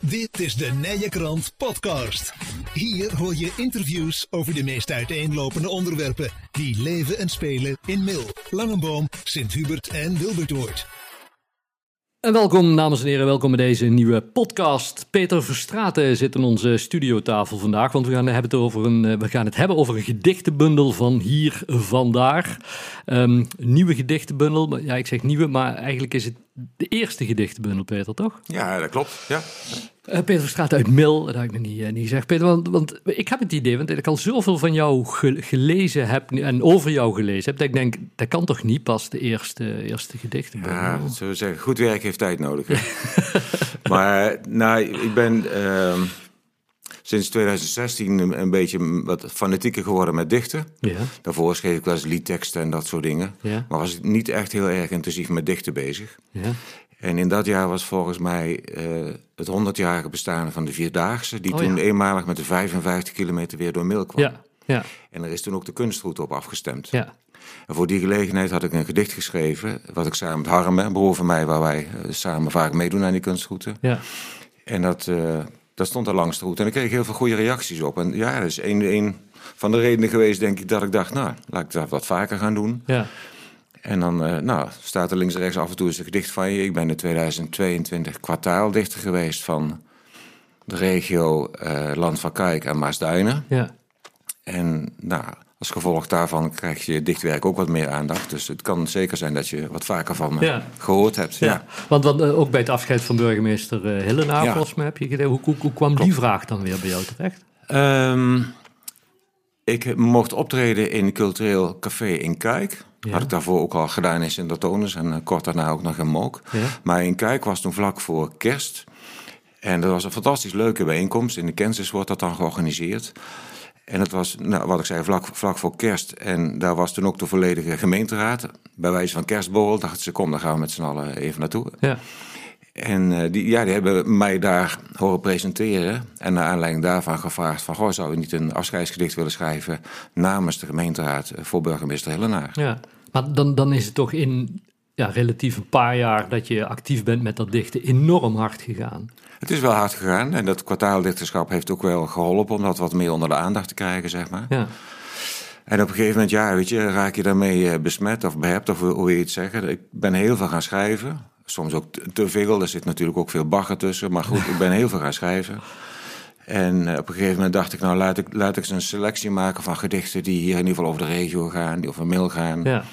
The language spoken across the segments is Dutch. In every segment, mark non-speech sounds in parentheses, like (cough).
Dit is de Nije Krant Podcast. Hier hoor je interviews over de meest uiteenlopende onderwerpen die leven en spelen in Mil, Langenboom, Sint-Hubert en Wilbertoord. En welkom, dames en heren, welkom bij deze nieuwe podcast. Peter Verstraeten zit aan onze studiotafel vandaag, want we gaan, hebben het, over een, eh, we gaan het hebben over een gedichtenbundel van hier vandaar. Um, nieuwe gedichtenbundel, ja, ik zeg nieuwe, maar eigenlijk is het de eerste gedichtenbundel, Peter, toch? Ja, dat klopt, ja. Uh, Peter Verstraat uit Mil, dat heb ik nog niet, uh, niet gezegd. Peter, want, want, ik heb het idee, want ik al zoveel van jou gelezen heb en over jou gelezen heb, dat ik denk, dat kan toch niet pas de eerste, eerste gedichten Ja, zo zeggen, goed werk heeft tijd nodig. (laughs) maar nou, ik ben uh, sinds 2016 een, een, beetje wat fanatieker geworden met dichten. Ja. Daarvoor schreef ik wel eens liedteksten en dat soort dingen. Ja. Maar was ik niet echt heel erg intensief met dichten bezig. Ja. En in dat jaar was volgens mij uh, het 100-jarige bestaan van de Vierdaagse, die oh, toen eenmalig met de 55 kilometer weer door Mil kwam. Ja, ja. En er is toen ook de kunstroute op afgestemd. Ja. En voor die gelegenheid had ik een gedicht geschreven, wat ik samen met Harm, een broer van mij, waar wij uh, samen vaak meedoen aan die kunstroute. Ja. En dat, uh, dat stond er langs de route. En ik kreeg heel veel goede reacties op. En ja, dat is een, een van de redenen geweest, denk ik, dat ik dacht, nou, laat ik dat wat vaker gaan doen. Ja. En dan uh, nou, staat er links en rechts af en toe eens een gedicht van je. Ik ben in 2022 kwartaaldichter geweest van de regio uh, Land van Kijk en Maasduinen. Ja. En nou, als gevolg daarvan krijg je dichtwerk ook wat meer aandacht. Dus het kan zeker zijn dat je wat vaker van me ja. gehoord hebt. Ja. ja. Want, uh, ook bij het afscheid van burgemeester uh, Hillenaar, ja. volgens mij heb je. Hoe, hoe, hoe kwam Klopt. die vraag dan weer bij jou terecht? Um, ik mocht optreden in cultureel café in Kijk. Ja. Had ik daarvoor ook al gedaan in Sint-Antonis en kort daarna ook nog in Mook. Maar in Kijk was toen vlak voor kerst. En dat was een fantastisch leuke bijeenkomst. In de Kansas wordt dat dan georganiseerd. En het was, nou, wat ik zei, vlak, vlak voor kerst. En daar was toen ook de volledige gemeenteraad. Bij wijze van kerstborrel dachten ze, kom, dan gaan we met z'n allen even naartoe. Ja. En uh, die, ja, die hebben mij daar horen presenteren. En naar aanleiding daarvan gevraagd van... Goh, zou je niet een afscheidsgedicht willen schrijven... namens de gemeenteraad voor burgemeester Hellenaar? Ja, maar dan, dan is het toch in ja, relatief een paar jaar... dat je actief bent met dat dichten enorm hard gegaan. Het is wel hard gegaan. En dat kwartaaldichterschap heeft ook wel geholpen... om dat wat meer onder de aandacht te krijgen, zeg maar. Ja. En op een gegeven moment, ja, weet je, raak je daarmee besmet of behept, of hoe wil je het zeggen. Ik ben heel veel gaan schrijven soms ook te veel. Er zit natuurlijk ook veel bagger tussen. Maar goed, (laughs) ik ben heel veel gaan schrijven. En eh, op een gegeven moment dacht ik, nou laat ik, laat ik eens een selectie maken van gedichten die hier in ieder geval over de regio gaan, die over Mil gaan. Ja.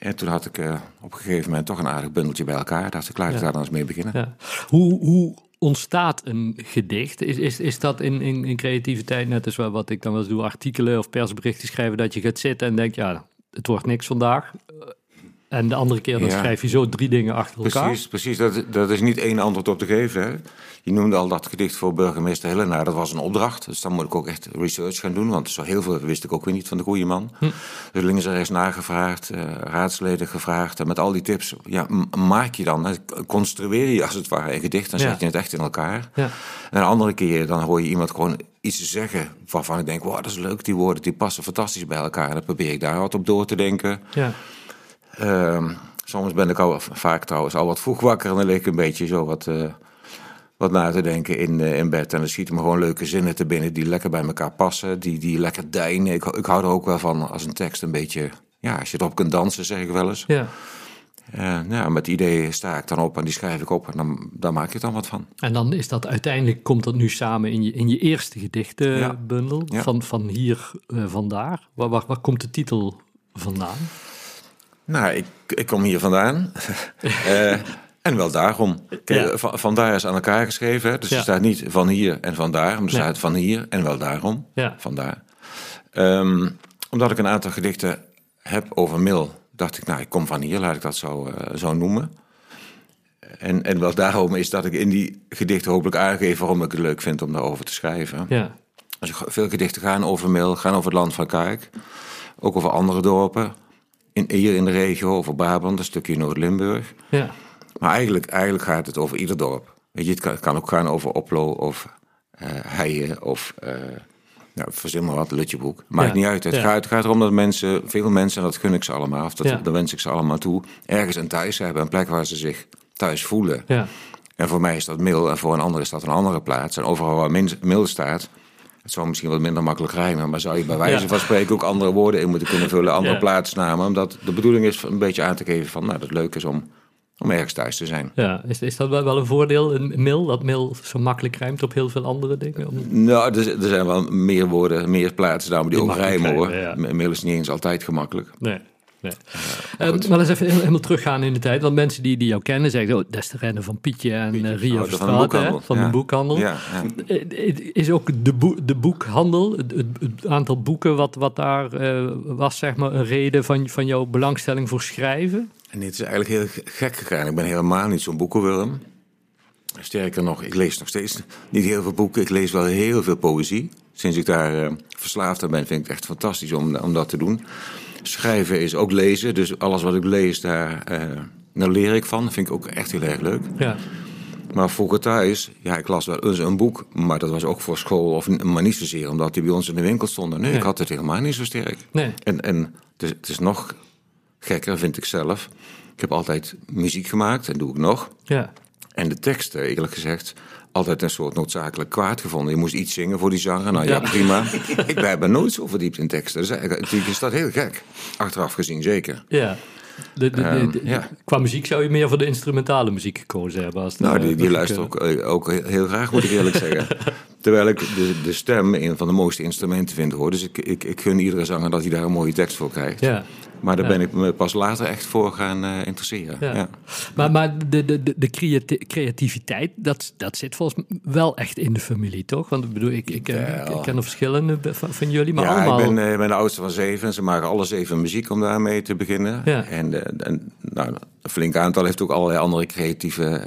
En toen had ik uh, op een gegeven moment toch een aardig bundeltje bij elkaar. Ik, laat ik ja. daar dan eens mee beginnen. Ja. Hoe, hoe ontstaat een gedicht? Is, is, is dat in, in, in creativiteit net als wat ik dan wel eens doe, artikelen of persberichten schrijven, dat je gaat zitten en denkt, ja, het wordt niks vandaag. En de andere keer dan ja. schrijf je zo drie dingen achter elkaar. Precies, precies. Dat, dat is niet één antwoord op te geven. Hè. Je noemde al dat gedicht voor burgemeester Helena. Dat was een opdracht. Dus dan moet ik ook echt research gaan doen. Want zo heel veel wist ik ook weer niet van de goede man. Hm. Dus links en rechts nagevraagd. Uh, raadsleden gevraagd. En met al die tips. Ja, maak je dan. Hè. Construeer je als het ware een gedicht. Dan ja. zet je het echt in elkaar. Ja. En een andere keer dan hoor je iemand gewoon iets zeggen. Waarvan ik denk, wow, dat is leuk. Die woorden die passen fantastisch bij elkaar. En dan probeer ik daar wat op door te denken. Ja. Uh, soms ben ik al vaak trouwens al wat vroeg wakker en dan lig ik een beetje zo wat, uh, wat na te denken in, uh, in bed. En dan schieten me gewoon leuke zinnen te binnen die lekker bij elkaar passen, die, die lekker dijnen. Ik, ik hou er ook wel van als een tekst een beetje, ja, als je erop kunt dansen, zeg ik wel eens. Ja. Uh, ja, met ideeën sta ik dan op en die schrijf ik op en dan, dan maak je dan wat van. En dan is dat uiteindelijk, komt dat nu samen in je, in je eerste gedichtenbundel, ja. ja. van, van hier, vandaar. Waar, waar, waar komt de titel vandaan? Nou, ik, ik kom hier vandaan. uh, (laughs) en wel daarom. Kijk, ja. van, vandaar is aan elkaar geschreven. Hè? Dus ja. er staat niet van hier en vandaar. Maar er staat van hier en wel daarom. Ja. Vandaar. Um, omdat ik een aantal gedichten heb over Mil, dacht ik, nou, ik kom van hier, laat ik dat zo, uh, zo noemen. En, en wel daarom is dat ik in die gedichten hopelijk aangeef waarom ik het leuk vind om daarover te schrijven. Ja. Als veel gedichten gaan over Mil, gaan over het land van Kaak. Ook over andere dorpen in, hier in de regio, over Brabant, een stukje Noord-Limburg. Ja. Maar eigenlijk, eigenlijk gaat het over ieder dorp. Weet je, het kan, kan ook gaan over Oplo of uh, Heijen of uh, nou, verzin maar wat, Lutjeboek. Maakt ja. niet uit. Het, ja. gaat, het gaat erom dat mensen, veel mensen, en dat gun ik ze allemaal, of dat, ja. dat wens ik ze allemaal toe, ergens een thuis hebben, een plek waar ze zich thuis voelen. Ja. En voor mij is dat Mil en voor een ander is dat een andere plaats. En overal waar Mil staat, het zou misschien wat minder makkelijk rijmen, maar zou je bij wijze van spreken ook andere woorden in moeten kunnen vullen, andere plaatsnamen. Omdat de bedoeling is een beetje aan te geven van, nou, dat het leuk is om, om ergens thuis te zijn. Ja, is, is dat wel een voordeel, een mail, dat mail zo makkelijk rijmt op heel veel andere dingen? Nou, er, er zijn wel meer woorden, meer plaatsnamen die, die ook rijmen hoor. Ja. Mail is niet eens altijd gemakkelijk. Nee. Nee. Uh, maar eens even helemaal teruggaan in de tijd. Want mensen die, die jou kennen zeggen... Oh, dat is de rennen van Pietje en uh, Ria Verstraat, van, van de boekhandel. Ja, ja. Is ook de, boek, de boekhandel, het, het, aantal boeken wat, wat daar uh, was... zeg maar een reden van, van jouw belangstelling voor schrijven? En dit is eigenlijk heel gek gegaan. Ik ben helemaal niet zo'n boekenwurm. Sterker nog, ik lees nog steeds niet heel veel boeken. Ik lees wel heel veel poëzie. Sinds ik daar verslaafd aan ben, vind ik het echt fantastisch om, om dat te doen. Schrijven is ook lezen, dus alles wat ik lees, daar, uh, leer ik van. Dat vind ik ook echt heel erg leuk. Ja. Maar vroeger thuis, ja, ik las wel eens een boek, maar dat was ook voor school, of, maar niet zozeer omdat die bij ons in de winkel stonden. Nee, ik had het helemaal niet zo sterk. Nee. En, en het, is, het is nog gekker, vind ik zelf. Ik heb altijd muziek gemaakt en doe ik nog. Ja. En de teksten, eerlijk gezegd, altijd een soort noodzakelijk kwaad gevonden. Je moest iets zingen voor die zanger. Nou ja, prima. (laughs) ik ben nooit zo verdiept in teksten. Dus natuurlijk is dat heel gek. Achteraf gezien zeker. Ja. De, de, de, ehm, Qua muziek zou je meer voor de instrumentale muziek gekozen hebben. Als nou, die, die luister ook, eh, ook heel graag, moet ik eerlijk zeggen. (laughs) Terwijl ik de, de stem een van de mooiste instrumenten vind hoor. Dus ik, ik, ik gun iedere zanger dat hij daar een mooie tekst voor krijgt. Ja. Maar daar ben ik me pas later echt voor gaan uh, interesseren. Ja. Maar, maar de, de, de, creativiteit, dat, dat zit volgens mij wel echt in de familie, toch? Want ik bedoel, ik, ik, ik, ik ken er verschillende van, van, jullie, maar allemaal... ik ben, uh, ben de oudste van zeven en ze maken alle zeven muziek om daarmee te beginnen. En, uh, en nou, een flink aantal heeft ook allerlei andere creatieve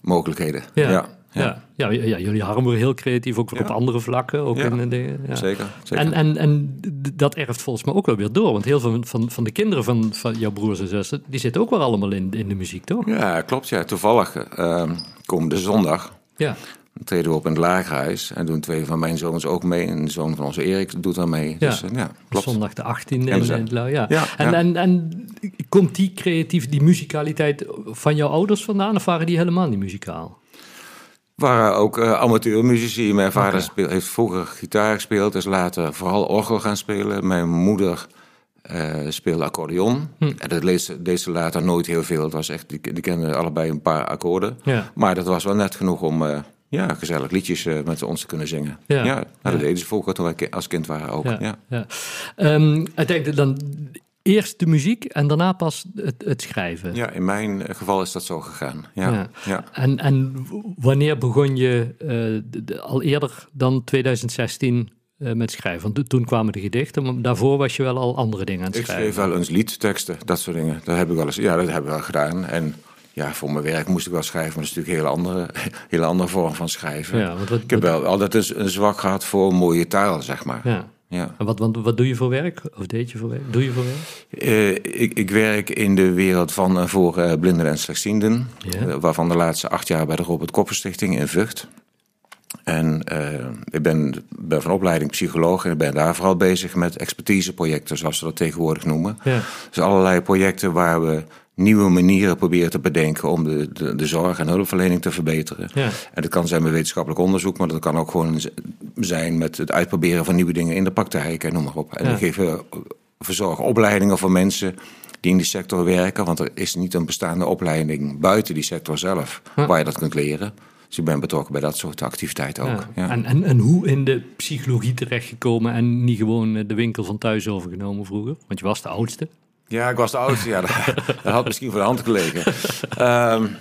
mogelijkheden. ja. Ja. Ja, ja, jullie harmen heel creatief, ook op andere vlakken. Ook in dingen, ja. Zeker, zeker. En, en, en dat erft volgens mij ook wel weer door. Want heel veel van, van de kinderen van, van jouw broers en zussen... die zitten ook wel allemaal in, in de muziek, toch? Ja, klopt. Ja. Toevallig uh, komende zondag... Ja. Dan treden we op in het lagerhuis en doen twee van mijn zoons ook mee. En de zoon van onze Erik doet daar mee. Ja, dus, uh, ja klopt. Zondag de 18e in, in ja. ja. En, en, en komt die creatief, die muzikaliteit van jouw ouders vandaan? Of waren die helemaal niet muzikaal? Waren ook uh, amateurmuzici. Mijn vader speel, heeft vroeger gitaar gespeeld, is later vooral orgel gaan spelen. Mijn moeder uh, speelde accordeon. Hm. En dat deed ze later nooit heel veel. Het was echt, die, die kenden allebei een paar akkoorden. Ja. Maar dat was wel net genoeg om uh, ja, gezellig liedjes met ons te kunnen zingen. Ja, ja nou, dat deden ze vroeger toen wij als kind waren ook. Ja, ja. Um, uiteindelijk dan eerst de muziek en daarna pas het, het, schrijven. Ja, in mijn geval is dat zo gegaan. Ja, ja. En, en wanneer begon je uh, al eerder dan 2016 uh, eh, met schrijven? Want toen kwamen de gedichten, maar daarvoor was je wel al andere dingen aan het schrijven. Ik schreef wel eens liedteksten, dat soort dingen. Dat heb ik wel eens, ja, dat hebben we wel gedaan. En ja, voor mijn werk moest ik wel schrijven, maar dat is natuurlijk een hele andere, (laughs) hele andere vorm van schrijven. Ja, want ik heb wel altijd een, een zwak gehad voor mooie taal, zeg maar. Ja. Ja. En wat, wat, wat doe je voor werk? Of deed je voor werk? Doe je voor werk? Uh, ik, ik, werk in de wereld van uh, voor uh, blinden en slechtzienden. Waarvan de laatste acht jaar bij de Robert Kopper Stichting in Vught. En ik ben, ben van opleiding psycholoog en ik ben daar vooral bezig met expertiseprojecten, zoals ze dat tegenwoordig noemen. Ja. Dus allerlei projecten waar we nieuwe manieren proberen te bedenken om de, de, de zorg en hulpverlening te verbeteren. Ja. En dat kan zijn met wetenschappelijk onderzoek, maar dat kan ook gewoon zijn met het uitproberen van nieuwe dingen in de praktijk en noem maar op. En ja. we geven verzorgen opleidingen voor mensen die in die sector werken, want er is niet een bestaande opleiding buiten die sector zelf waar je dat kunt leren. Dus ik ben betrokken bij dat soort activiteiten ook. Ja. En, en, en hoe in de psychologie terechtgekomen en niet gewoon de winkel van thuis overgenomen vroeger? Want je was de oudste. Ja, ik was de oudste. Ja, (laughs) dat, had misschien voor de hand gelegen. Um,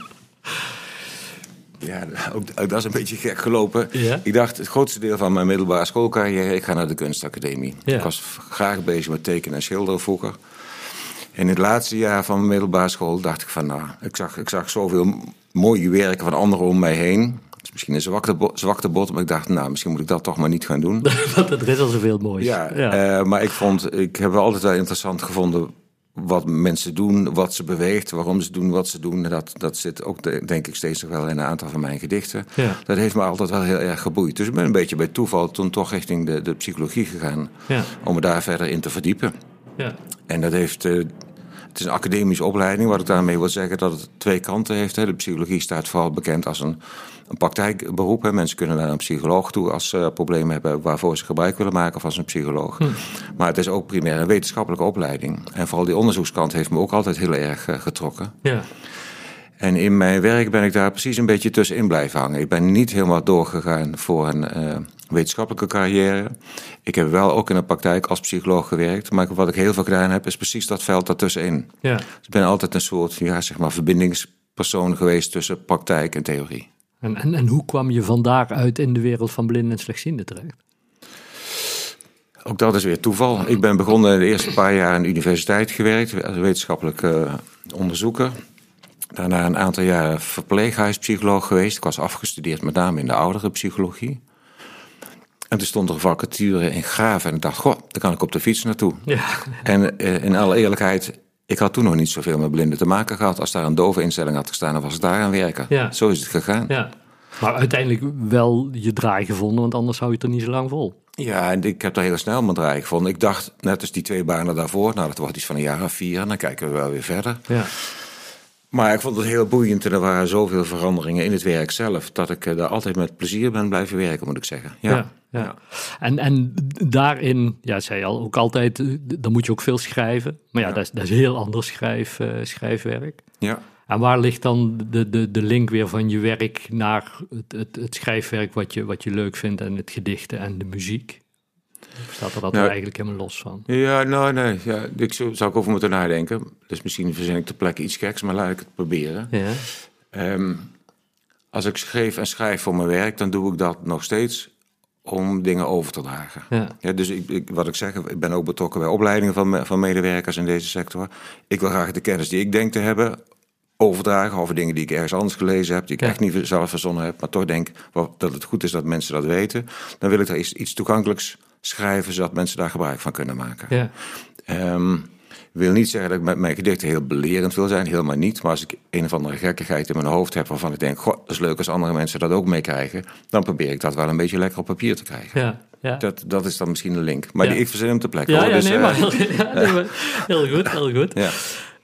ja, ook, dat is een beetje gek gelopen. Ik dacht, het grootste deel van mijn middelbare schoolcarrière... ik ga naar de kunstacademie. Ik was graag bezig met tekenen en schilderen vroeger. In het laatste jaar van mijn middelbare school dacht ik van... nou, ik zag, ik zag zoveel mooie werken van anderen om mij heen... Dus misschien een zwakte, zwakte bot, maar ik dacht, nou, misschien moet ik dat toch maar niet gaan doen. (laughs) Want er is al zoveel moois. Ja, ja. Uh, maar ik vond, ik heb altijd wel interessant gevonden wat mensen doen, wat ze beweegt, waarom ze doen wat ze doen. Dat, dat zit ook, denk ik, steeds nog wel in een aantal van mijn gedichten. Ja. Dat heeft me altijd wel heel erg geboeid. Dus ik ben een beetje bij toeval toen toch richting de, de psychologie gegaan. Ja. Om me daar verder in te verdiepen. Ja. En dat heeft uh, het is een academische opleiding. Wat ik daarmee wil zeggen, dat het twee kanten heeft. Hè. De psychologie staat vooral bekend als een, een praktijkberoep. Hè. Mensen kunnen naar een psycholoog toe als ze problemen hebben waarvoor ze gebruik willen maken van een psycholoog. Hm. Maar het is ook primair een wetenschappelijke opleiding. En vooral die onderzoekskant heeft me ook altijd heel erg uh, getrokken. Ja. En in mijn werk ben ik daar precies een beetje tussenin blijven hangen. Ik ben niet helemaal doorgegaan voor een uh, wetenschappelijke carrière. Ik heb wel ook in de praktijk als psycholoog gewerkt. Maar wat ik heel veel gedaan heb, is precies dat veld daartussenin. Ja. Dus ik ben altijd een soort ja, zeg maar, verbindingspersoon geweest tussen praktijk en theorie. En, en, en hoe kwam je vandaar uit in de wereld van blinden en slechtzienden terecht? Ook dat is weer toeval. Ik ben begonnen in de eerste paar jaar aan de universiteit gewerkt als wetenschappelijk uh, onderzoeker. Daarna een aantal jaar verpleeghuispsycholoog geweest. Ik was afgestudeerd met name in de oudere psychologie. En toen stond er een vacature in Graven. En ik dacht, goh, daar kan ik op de fiets naartoe. Ja. En eh, in alle eerlijkheid, ik had toen nog niet zoveel met blinden te maken gehad. Als daar een dove instelling had gestaan, dan was ik daar aan werken. Ja. Zo is het gegaan. Ja. Maar uiteindelijk wel je draai gevonden, want anders hou je het er niet zo lang vol. Ja, en ik heb daar heel snel mijn draai gevonden. Ik dacht, net als die twee banen daarvoor, nou dat wordt iets van een jaar of vier. En dan kijken we wel weer verder. Ja. Maar ik vond het heel boeiend en er waren zoveel veranderingen in het werk zelf. Dat ik eh, daar altijd met plezier ben blijven werken, moet ik zeggen. Ja. ja, En, en daarin, ja, zei je al, ook altijd, eh, dan moet je ook veel schrijven. Maar ja, Dat, is, dat is heel anders schrijf, uh, schrijfwerk. Ja. En waar ligt dan de, de, de link weer van je werk naar het, het, het schrijfwerk wat je, wat je leuk vindt en het gedichten en de muziek? staat er dat nou, eigenlijk helemaal los van? Ja, nou nee, ja, ik zou, zou ik over moeten nadenken. Dus misschien verzin ik ter plekke iets geks, maar laat ik het proberen. Ja. Ehm, als ik schreef en schrijf voor mijn werk, dan doe ik dat nog steeds om dingen over te dragen. Ja. ja dus ik, ik, wat ik zeg, ik ben ook betrokken bij opleidingen van, van medewerkers in deze sector. Ik wil graag de kennis die ik denk te hebben overdragen over dingen die ik ergens anders gelezen heb, die ik echt niet zelf verzonnen heb, maar toch denk dat het goed is dat mensen dat weten. Dan wil ik er iets, iets toegankelijks schrijven, zodat mensen daar gebruik van kunnen maken. Ja. Um, wil niet zeggen dat ik met mijn gedichten heel belerend wil zijn, helemaal niet. Maar als ik een of andere gekkigheid in mijn hoofd heb waarvan ik denk, goh, dat is leuk als andere mensen dat ook meekrijgen, dan probeer ik dat wel een beetje lekker op papier te krijgen. Ja. Ja. Dat, dat is dan misschien een link. Maar die ik verzin hem te plekke. Ja, ja dus, nee, maar, (laughs) uh, (laughs) heel goed, heel goed. Ja.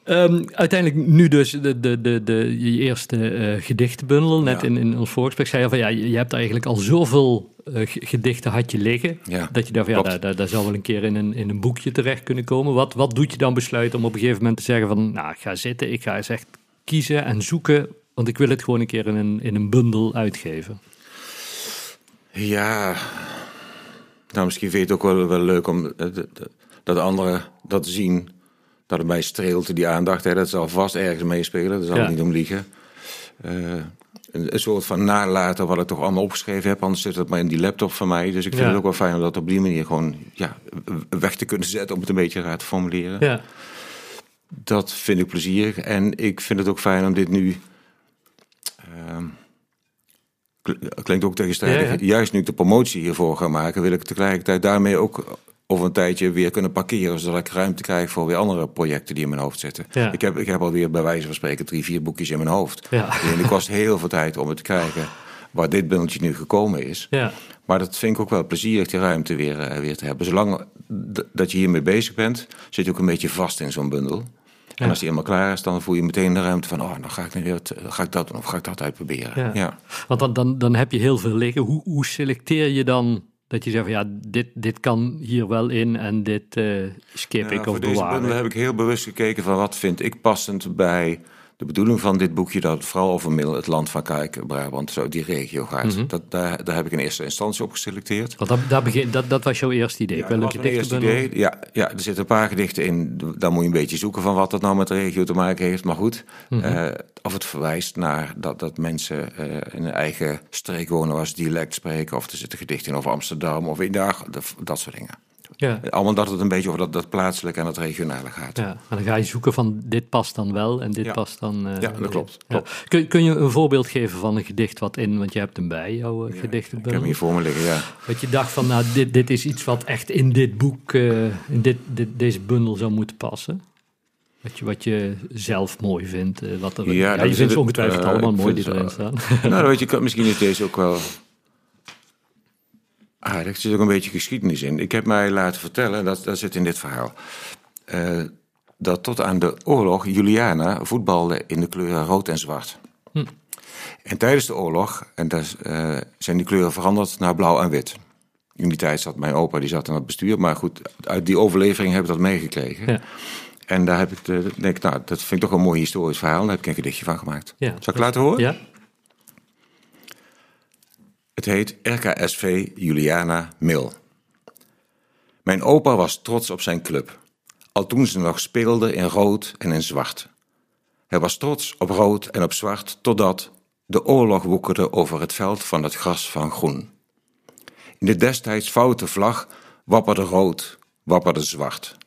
Um, uiteindelijk nu dus de, de, de, de, je eerste uh, gedichtenbundel. Net in, in ons voorgesprek zei je van ja, je, hebt eigenlijk al zoveel uh, gedichten had je liggen. Ja, dat je dacht van ja, daar, daar, daar, zou wel een keer in een, in een boekje terecht kunnen komen. Wat, wat doet je dan besluiten om op een gegeven moment te zeggen van nou, ik ga zitten, ik ga eens echt kiezen en zoeken. Want ik wil het gewoon een keer in een, in een bundel uitgeven. Ja, nou misschien vind je het ook wel, wel leuk om eh, dat anderen dat zien dat mij streelt, die aandacht. Hè, dat zal vast ergens meespelen, daar zal ja. niet om liegen. Uh, een, een, soort van nalaten wat ik toch allemaal opgeschreven heb. Anders zit het maar in die laptop van mij. Dus ik vind het ook wel fijn om dat op die manier gewoon ja, weg te kunnen zetten... om het een beetje raar te formuleren. Ja. Dat vind ik plezierig. En ik vind het ook fijn om dit nu... Uh, klinkt ook tegenstrijdig. Juist nu ik de promotie hiervoor ga maken... wil ik tegelijkertijd daarmee ook of een tijdje weer kunnen parkeren, zodat ik ruimte krijg voor weer andere projecten die in mijn hoofd zitten. Ik, heb, ik heb alweer bij wijze van spreken drie, vier boekjes in mijn hoofd. Ja. En het kost heel veel tijd om het te krijgen waar dit bundeltje nu gekomen is. Ja. Maar dat vind ik ook wel plezierig, die ruimte weer, uh, weer te hebben. Zolang dat je hiermee bezig bent, zit je ook een beetje vast in zo'n bundel. En als die helemaal klaar is, dan voel je meteen de ruimte van... oh, dan ga ik, nu weer, ga ik dat doen of ga ik dat uitproberen. Ja. Want dan, dan, dan heb je heel veel liggen. Hoe, hoe selecteer je dan dat je zegt van ja, dit, dit kan hier wel in en dit uh, skip ik of voor bewaren. Deze bundel heb ik heel bewust gekeken van wat vind ik passend bij de bedoeling van dit boekje dat het vooral over middel het land van Kijk, Brabant, zo die regio gaat. Mhm. dat, daar, daar heb ik in eerste instantie op geselecteerd. Want dat, daar begin, dat, dat was jouw eerste idee? Ja, dat was mijn eerste idee. Ja, ja, er zitten een paar gedichten in. Daar moet je een beetje zoeken van wat dat nou met de regio te maken heeft. Maar goed, mm of het verwijst naar dat, dat mensen uh, in een eigen streek wonen waar ze dialect spreken. Of er zitten gedichten in over Amsterdam of in daar, dat soort dingen. Ja. Allemaal dat het een beetje over dat, dat plaatselijke en dat regionale gaat. Ja, en dan ga je zoeken van dit past dan wel en dit past dan... Uh, ja, dat klopt. klopt. Kun, kun je een voorbeeld geven van een gedicht wat in, want je hebt hem bij, jouw uh, gedichten. Ik heb hem hier voor me liggen, ja. Wat je dacht van, nou, dit, dit is iets wat echt in dit boek, uh, in dit, dit, deze bundel zou moeten passen. Wat je, wat je zelf mooi vindt. wat er, ja, ja je vindt ze ongetwijfeld allemaal mooi die erin staan. (laughs) Nou, weet je, misschien is deze ook wel Ah, er zit ook een beetje geschiedenis in. Ik heb mij laten vertellen, dat, dat zit in dit verhaal. Uh, dat tot aan de oorlog Juliana voetbalde in de kleuren rood en zwart. Hm. En tijdens de oorlog en daar, uh, zijn die kleuren veranderd naar blauw en wit. In die tijd zat mijn opa, die zat in het bestuur. Maar goed, uit die overlevering heb ik dat meegekregen. Ja. En daar heb ik, de, denk ik, nou, dat vind ik toch een mooi historisch verhaal. Daar heb ik een gedichtje van gemaakt. Ja. Zal ik laten horen? Ja. Heet RKSV Juliana Mil. Mijn opa was trots op zijn club. Al toen ze nog speelde in rood en in zwart. Hij was trots op rood en op zwart totdat de oorlog woekerde over het veld van het gras van groen. In de destijds foute vlag wapperde rood, wapperde zwart.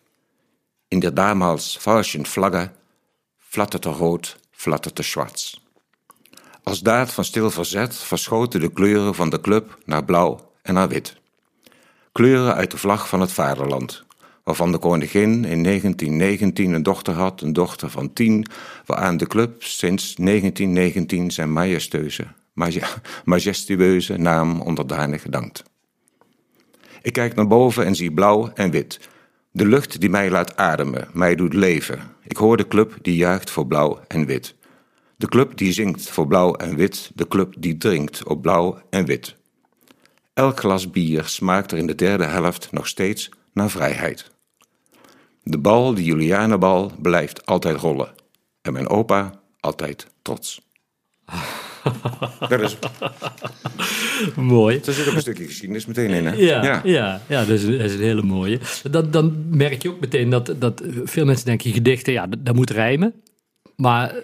In de damals falschen vlaggen flatterde rood, flatterde zwart. Als daad van stil verzet verschoten de kleuren van de club naar blauw en naar wit. Kleuren uit de vlag van het vaderland, waarvan de koningin in 1919 een dochter had, een dochter van tien, waaraan de club sinds 1919 zijn majestueuze, (laughs) majestueuze naam onderdanig gedankt. Ik kijk naar boven en zie blauw en wit. De lucht die mij laat ademen, mij doet leven. Ik hoor de club die juicht voor blauw en wit. De club die zingt voor blauw en wit, de club die drinkt op blauw en wit. Elk glas bier smaakt er in de derde helft nog steeds naar vrijheid. De bal, de Julianenbal, blijft altijd rollen. En mijn opa altijd trots. dat is... (laughs) Mooi. Er zit ook een stukje geschiedenis meteen in, hè? Ja, ja. ja, ja dat, is, dat, is, een hele mooie. Dan, dan merk je ook meteen dat, dat veel mensen denken, gedichten, ja, dat, dat moet rijmen. Maar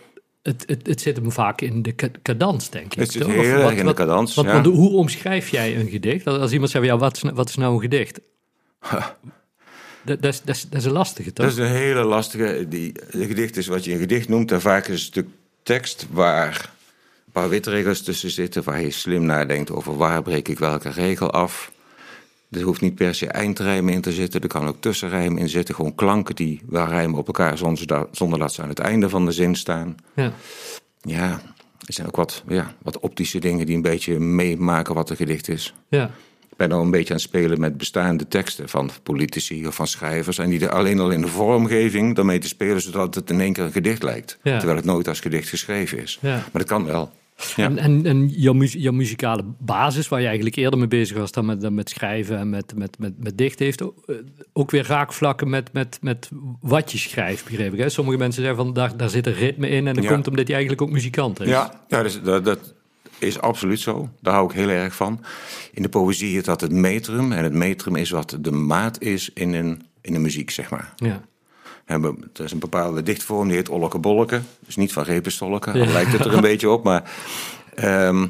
het, het, het zit hem vaak in de cadans, denk ik. Het zit heel erg in de cadans, wat, ja. hoe omschrijf jij een gedicht? Als iemand zegt, ja, wat is, wat is nou een gedicht? (laughs) Dat, dat, is, dat, is, dat is een lastige, toch? Dat is een hele lastige. Die, een gedicht is wat je een gedicht noemt. En vaak is een stuk tekst waar een paar witregels tussen zitten... waar je slim nadenkt over waar breek ik welke regel af... Er hoeft niet per se eindrijmen in te zitten. Er kan ook tussenrijmen in zitten. Gewoon klanken die waar rijmen op elkaar zonder dat, zonder dat ze aan het einde van de zin staan. Ja, ja er zijn ook wat, ja, wat optische dingen die een beetje meemaken wat een gedicht is. Ja. Ik ben al een beetje aan het spelen met bestaande teksten van politici of van schrijvers. En die er alleen al in de vormgeving daarmee te spelen, zodat het in één keer een gedicht lijkt. Terwijl het nooit als gedicht geschreven is. Ja. Maar dat kan wel. En, en, en jouw, jouw, muzikale basis, waar je eigenlijk eerder mee bezig was dan met, dan met schrijven en met, met, met, met dichten, heeft ook, weer raakvlakken met, met, met wat je schrijft, begreep ik. Hè? Sommige mensen zeggen van daar, daar zit een ritme in en dat komt omdat je eigenlijk ook muzikant is. Ja, ja dus, dat, dat is absoluut zo. Daar hou ik heel erg van. In de poëzie is dat het metrum en het metrum is wat de maat is in een, in de muziek, zeg maar. Ja. Er is een bepaalde dichtvorm, die heet Olleke Bolleke. Dus niet van Repestolke, ja. lijkt het er een (laughs) beetje op. Maar, ehm,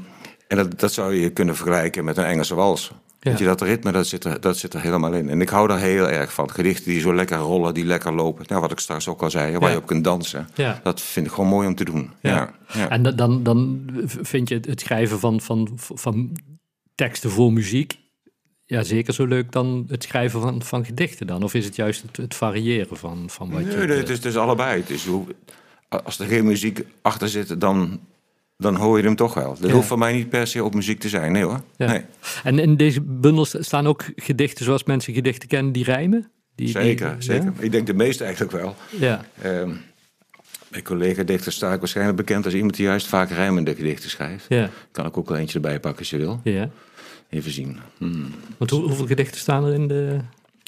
en dat, dat zou je kunnen vergelijken met een Engelse wals. Ja. je, dat ritme, dat zit, er, dat zit er helemaal in. En ik hou daar heel erg van. Gedichten die zo lekker rollen, die lekker lopen. Nou, wat ik straks ook al zei, waar je op kunt dansen. Dat vind ik gewoon mooi om te doen. Ja. En dan, dan vind je het schrijven van, van, van teksten voor muziek ja, zeker zo leuk dan het schrijven van, van gedichten dan? Of is het juist het, het variëren van, van wat nee, je... Nee, het is, is allebei. Het is hoe, als er geen muziek achter zit, dan, dan hoor je hem toch wel. Dat hoeft voor mij niet per se op muziek te zijn, nee hoor. Ja. Nee. En in deze bundels staan ook gedichten zoals mensen gedichten kennen die rijmen? Die, zeker, zeker. Ik denk de meeste eigenlijk wel. Ja. Um, mijn collega-dichter sta ik waarschijnlijk bekend als iemand die juist vaak rijmende gedichten schrijft. Ja. Kan ik ook wel eentje erbij pakken als je wil. Ja. Even zien. Hmm. Want hoeveel gedichten staan er in de...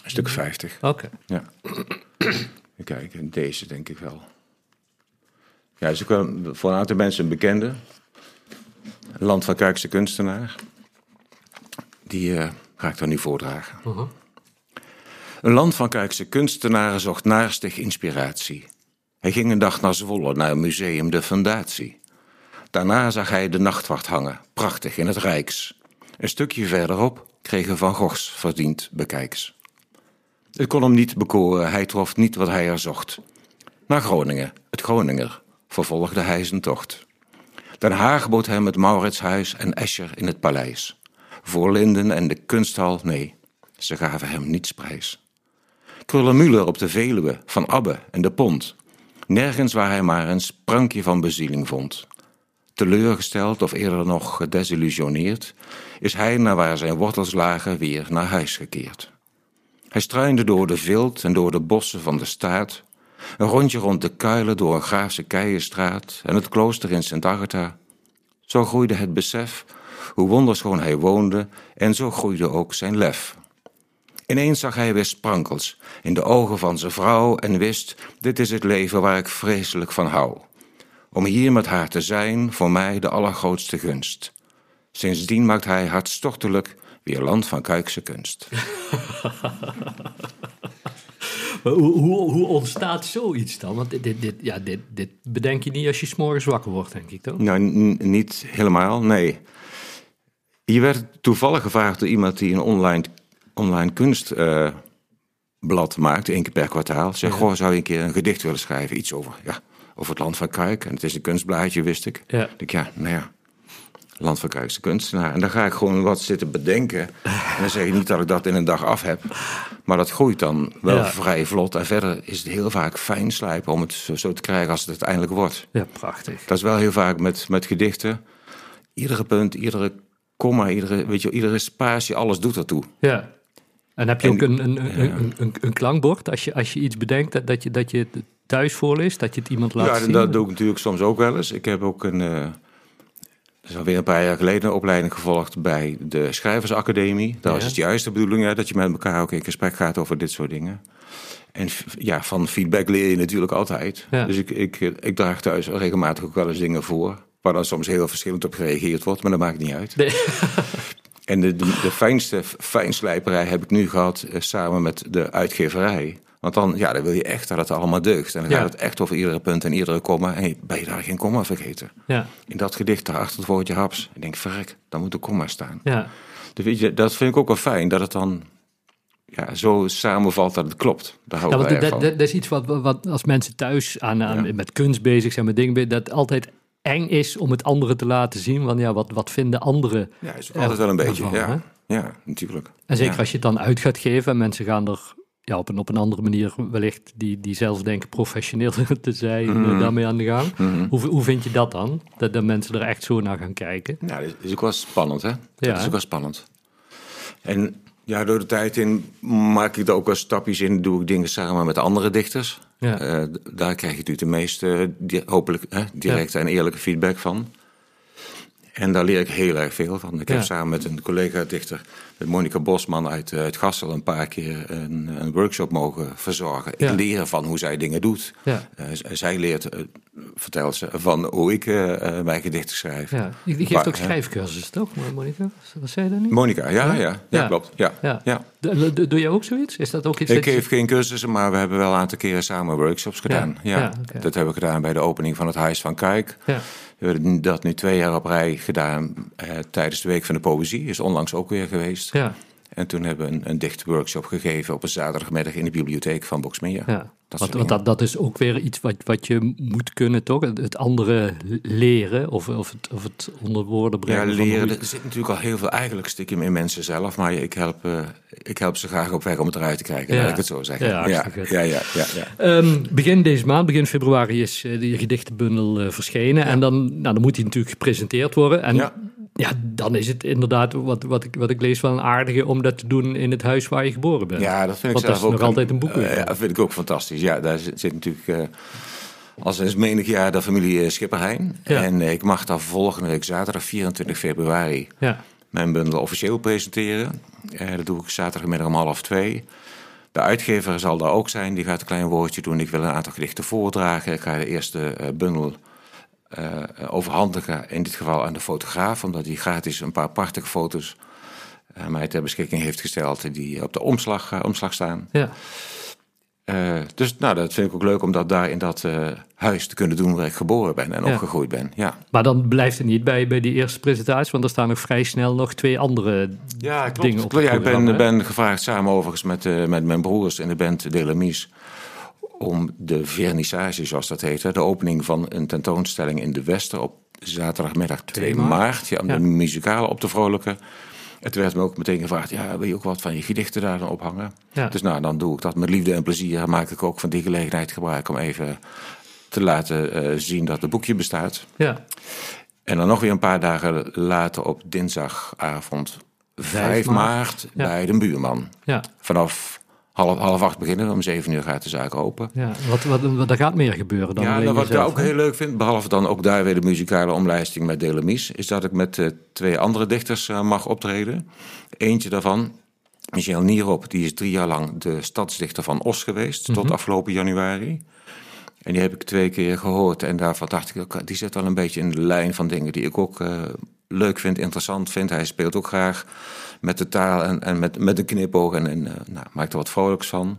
Een stuk 50. Oké. Ja. (clears throat) Even kijken, deze denk ik wel. Ja, is ook wel voor een aantal mensen een bekende. Land van Kuikse kunstenaar. Die uh, ga ik dan nu voordragen. Uh-huh. Een land van Kuikse kunstenaren zocht naarstig inspiratie. Hij ging een dag naar Zwolle, naar museum De Fundatie. Daarna zag hij de nachtwacht hangen, prachtig in het Rijks. Een stukje verderop kregen Van Goghs verdiend bekijks. Het kon hem niet bekoren, hij trof niet wat hij er zocht. Naar Groningen, het Groninger, vervolgde hij zijn tocht. Den Haag bood hem het Mauritshuis en Escher in het paleis. Voor Linden en de kunsthal, nee, ze gaven hem niets prijs. Krullemuller op de Veluwe, van Abbe en de Pont. Nergens waar hij maar een sprankje van bezieling vond. Teleurgesteld of eerder nog gedesillusioneerd, is hij naar waar zijn wortels lagen weer naar huis gekeerd. Hij struinde door de vilt en door de bossen van de staat, Een rondje rond de kuilen door een Graafse Keienstraat en het klooster in Sint Agatha. Zo groeide het besef hoe wonderschoon hij woonde en zo groeide ook zijn lef. Ineens zag hij weer sprankels in de ogen van zijn vrouw en wist: dit is het leven waar ik vreselijk van hou. Om hier met haar te zijn, voor mij de allergrootste gunst. Sindsdien maakt hij hartstochtelijk weer land van Kuikse kunst. (laughs) maar hoe, hoe, hoe, ontstaat zoiets dan? Want dit, dit, ja, dit, dit bedenk je niet als je s'morgens wakker wordt, denk ik toch? Nou, niet helemaal, nee. Je werd toevallig gevraagd door iemand die een online, online kunstblad uh, maakt, één keer per kwartaal. Zeg, ja. goh, zou je een keer een gedicht willen schrijven? Iets over, ja, over het land van Kuik. En het is een kunstblaadje, wist ik. Ja. Ik ja, nou ja, land van Kuikse kunstenaar. En dan ga ik gewoon wat zitten bedenken. En dan zeg ik niet dat ik dat in een dag af heb. Maar dat groeit dan wel Ja. vrij vlot. En verder is het heel vaak fijn slijpen om het zo, zo te krijgen als het uiteindelijk wordt. Ja, prachtig. Dat is wel heel vaak met, met gedichten. Iedere punt, iedere komma, iedere, weet je, iedere spatie, alles doet ertoe. Ja. En heb je En- ook een, een, een, een, een, een klankbord als je, als je iets bedenkt dat, dat, je, dat je thuis voorleest, dat je het iemand laat ja, zien? dat doe ik natuurlijk soms ook wel eens. Ik heb ook een, eh is alweer een paar jaar geleden, een opleiding gevolgd bij de Schrijversacademie. Daar was Ja. het juist de bedoeling dat je met elkaar ook in gesprek gaat over dit soort dingen. En ja, van feedback leer je natuurlijk altijd. Ja. Dus ik, ik, ik draag thuis regelmatig ook wel eens dingen voor. Waar dan soms heel verschillend op gereageerd wordt, maar dat maakt niet uit. Nee. (laughs) En de, de, de fijnste fijnslijperij heb ik nu gehad eh, samen met de uitgeverij. Want dan, ja, dan wil je echt dat het allemaal deugt. En dan Ja. gaat het echt over iedere punt en iedere komma. En ben je daar geen komma vergeten. Ja, In dat gedicht daar achter het woordje haps. Ik denk, verrek, dan moet een komma staan. ja. Dus weet je, dat vind ik ook wel fijn, dat het dan ja, zo samenvalt dat het klopt. Daar hou Ja, ik want wel dat, dat, dat is iets wat, wat als mensen thuis aan, aan, Ja. met kunst bezig zijn, met dingen dat altijd eng is om het anderen te laten zien. Want ja, wat, wat vinden anderen? Ja, is altijd wel een beetje. hè? Ja, ja, natuurlijk. En zeker als je het dan uit gaat geven en mensen gaan er ja, op, een, op een andere manier wellicht, die, die zelf denken professioneel (laughs) te zijn, Mhm. eh, daarmee aan de gang. hoe, hoe vind je dat dan? Dat, dat mensen er echt zo naar gaan kijken? Ja, dat is ook wel spannend, hè? Ja, Dat is ook wel spannend. En ja, door de tijd in maak ik er ook wel stapjes in. Doe ik dingen samen met andere dichters. Ja. Eh, daar krijg je natuurlijk de meeste, di- hopelijk, hè, directe en eerlijke feedback van. En daar leer ik heel erg veel van. Ik Ja. heb samen met een collega-dichter, met Monika Bosman uit, eh, uit Gassel, een paar keer een, een workshop mogen verzorgen. Ja. Ik leer van hoe zij dingen doet. Ja. Eh, zij leert, eh, vertelt ze, van hoe ik eh, eh, mijn gedichten schrijf. Ja, die geeft Maar, ook hè? schrijfcursus, toch, Monika? Wat zei je daar niet? Monika, ja, ja, ja, klopt. Ja, Ja. Doe, je ook zoiets? Is dat ook iets Ik je- geef geen cursussen, maar we hebben wel een aantal keren samen workshops gedaan. Ja. Dat hebben we gedaan bij de opening van het Huis van Kijk. Ja. We hebben dat nu twee jaar op rij gedaan eh, tijdens de Week van de Poëzie. Is onlangs ook weer geweest. Ja, En toen hebben we een, een dichtworkshop gegeven op een zaterdagmiddag in de bibliotheek van Boxmeer. ja. Dat want, dat, dat is ook weer iets wat, wat je moet kunnen, toch? Het, andere leren of, of, het, of het onder woorden Ja, brengen. van leren. Er zit natuurlijk al heel veel eigenlijk stiekem in mensen zelf. Maar ik help, eh, ik help ze graag op weg om het eruit te krijgen. Ja. Laat ik het zo zeggen. Ja, ja, ja, ja, ja, ja. Ehm, begin deze maand, begin februari, is eh, die gedichtenbundel eh, verschenen. En dan, nou, dan moet die natuurlijk gepresenteerd worden. En ja. Dan is het inderdaad, wat, wat, ik, wat ik lees, wel een aardige om dat te doen in het huis waar je geboren bent. Ja, dat vind ik Want dat zelf is ook nog altijd een boek eh, ja, dat vind ik ook fantastisch. Ja, daar zit, zit natuurlijk uh, al sinds menig jaar de familie Schipperheijn. Ja. En eh, ik mag daar volgende week zaterdag 24 februari Ja, mijn bundel officieel presenteren. Eh, dat doe ik zaterdagmiddag om half twee. De uitgever zal daar ook zijn. Die gaat een klein woordje doen. Ik wil een aantal gedichten voordragen. Ik ga de eerste eh, bundel eh, overhandigen. In dit geval aan de fotograaf. Omdat hij gratis een paar prachtige foto's eh, mij ter beschikking heeft gesteld. Die op de omslag, omslag staan. ja. Eh, dus nou, dat vind ik ook leuk om dat daar in dat eh, huis te kunnen doen waar ik geboren ben en Ja. opgegroeid ben. Ja, Maar dan blijft het niet bij, bij die eerste presentatie, want er staan nog vrij snel nog twee andere ja dingen op Ja, ik ben, ben gevraagd samen overigens met, eh, met mijn broers in de band Delamies om de vernissage, zoals dat heet, de opening van een tentoonstelling in de Wester op zaterdagmiddag 2 maart. maart, ja, om Ja. de muzikale op te vrolijken. Het werd me ook meteen gevraagd, ja, wil je ook wat van je gedichten daar dan ophangen? Ja. Dus nou, dan doe ik dat met liefde en plezier. Maak ik ook van die gelegenheid gebruik om even te laten eh, zien dat het boekje bestaat. Ja, En dan nog weer een paar dagen later op dinsdagavond 5 maart. maart Ja. bij de buurman. ja, Vanaf half, half acht beginnen. Om zeven uur gaat de zaak open. Ja, wat, wat, wat, er gaat meer gebeuren dan Ja, nou, wat ik ook heel leuk vind, behalve dan ook daar weer de muzikale omlijsting met Delamies, is dat ik met eh, twee andere dichters eh, mag optreden. Eentje daarvan, Michel Nierop, die is drie jaar lang de stadsdichter van Os geweest, tot afgelopen januari. En die heb ik twee keer gehoord en daarvan dacht ik, ook, die zit wel een beetje in de lijn van dingen die ik ook eh, leuk vind, interessant vind. Hij speelt ook graag met de taal en, en met, met een knipoog en, en eh, nou, maakt er wat vrolijks van.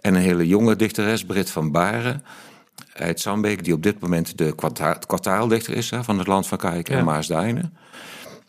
En een hele jonge dichteres, Brit van Baren, uit Zandbeek, die op dit moment de kwarta kwartaaldichter is hè, van het Land van Kijk en Ja. Maasduinen.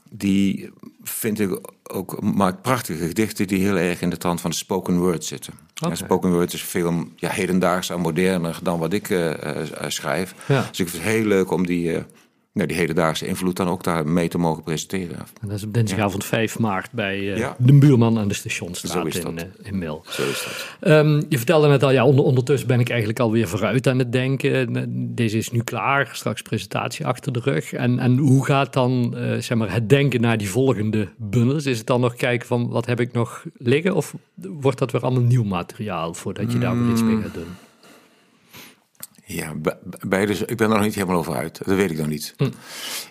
Die vind ik ook, maakt prachtige gedichten die heel erg in de trant van de spoken word zitten. Ja, spoken word is veel ja, hedendaags en moderner dan wat ik eh, eh, eh, schrijf. Ja. Dus ik vind het heel leuk om die, nou, die hedendaagse invloed dan ook daar mee te mogen presenteren. En dat is op dinsdagavond 5 maart bij eh, Ja. de buurman aan de stationstraat in, eh, in Mil. Zo is dat. Ehm, je vertelde net al, ja, onder, ondertussen ben ik eigenlijk alweer vooruit aan het denken. Deze is nu klaar, straks presentatie achter de rug. En, en hoe gaat dan eh, zeg maar, het denken naar die volgende bundels? Is het dan nog kijken van wat heb ik nog liggen? Of wordt dat weer allemaal nieuw materiaal voordat je daar weer iets mee gaat doen? Ja, be- beide. Ik ben er nog niet helemaal over uit. Dat weet ik nog niet.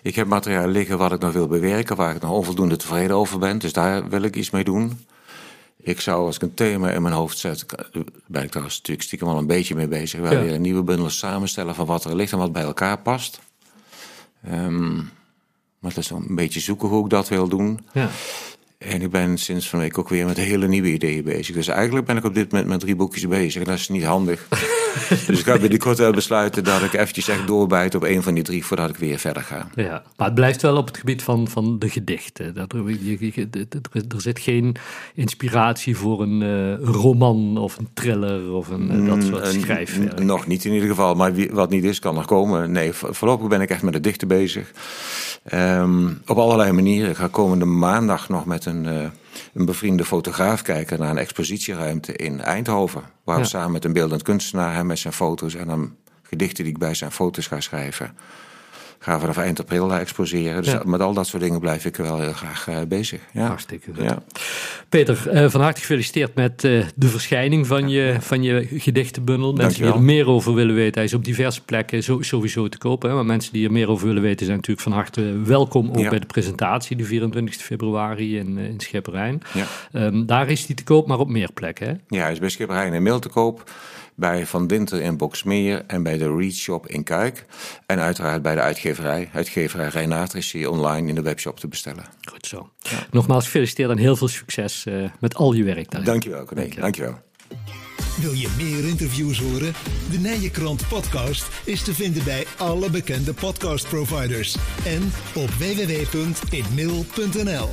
Ik heb materiaal liggen wat ik nog wil bewerken, waar ik nog onvoldoende tevreden over ben. Dus daar wil ik iets mee doen. Ik zou, als ik een thema in mijn hoofd zet, daar ben ik trouwens natuurlijk stiekem al een beetje mee bezig. Wel Ja. weer een nieuwe bundel samenstellen van wat er ligt en wat bij elkaar past. Ehm, maar dat is een beetje zoeken hoe ik dat wil doen. Ja. En ik ben sinds van week ook weer met hele nieuwe ideeën bezig. Dus eigenlijk ben ik op dit moment met drie boekjes bezig. En dat is niet handig. (laughs) dus ik ga binnenkort wel besluiten dat ik eventjes echt doorbijt op een van die drie voordat ik weer verder ga. Ja, maar het blijft wel op het gebied van, van de gedichten. Dat er, er, zit geen inspiratie voor een eh, roman of een thriller of een, eh, dat soort Mm, schrijfwerk. Nog niet in ieder geval, maar wie- wat niet is, kan nog komen. Nee, vo- voorlopig ben ik echt met het dichten bezig. Ehm, op allerlei manieren. Ik ga komende maandag nog met een, eh, een bevriende fotograaf kijken naar een expositieruimte in Eindhoven. Waar we samen met een beeldend kunstenaar hem met zijn foto's en dan gedichten die ik bij zijn foto's ga schrijven. Gaan we vanaf eind april eh, exposeren. Dus Ja. met al dat soort dingen blijf ik wel heel graag eh, bezig. Ja. Hartstikke goed. Ja. Peter, eh, van harte gefeliciteerd met de verschijning van je, van je gedichtenbundel. Mensen die er meer over willen weten, hij is op diverse plekken sowieso te kopen. Hè? Maar mensen die er meer over willen weten zijn natuurlijk van harte welkom. Ook bij de presentatie, de 24 februari in, in Schipperijn. Ja. Ehm, daar is die te koop, maar op meer plekken. Hè? Ja, hij is bij Schipperij in Mail te koop. Bij Van Dinter in Boksmeer en bij de Read Shop in Kuik. En uiteraard bij de uitgeverij. Uitgeverij is hier online in de webshop te bestellen. Goed zo. Nogmaals gefeliciteerd en heel veel succes eh, met al je werk daarin. Dankjewel, Corné. Dankjewel. Wil je meer interviews horen? De Nijenkrant podcast is te vinden bij alle bekende podcastproviders en op www.inmail.nl.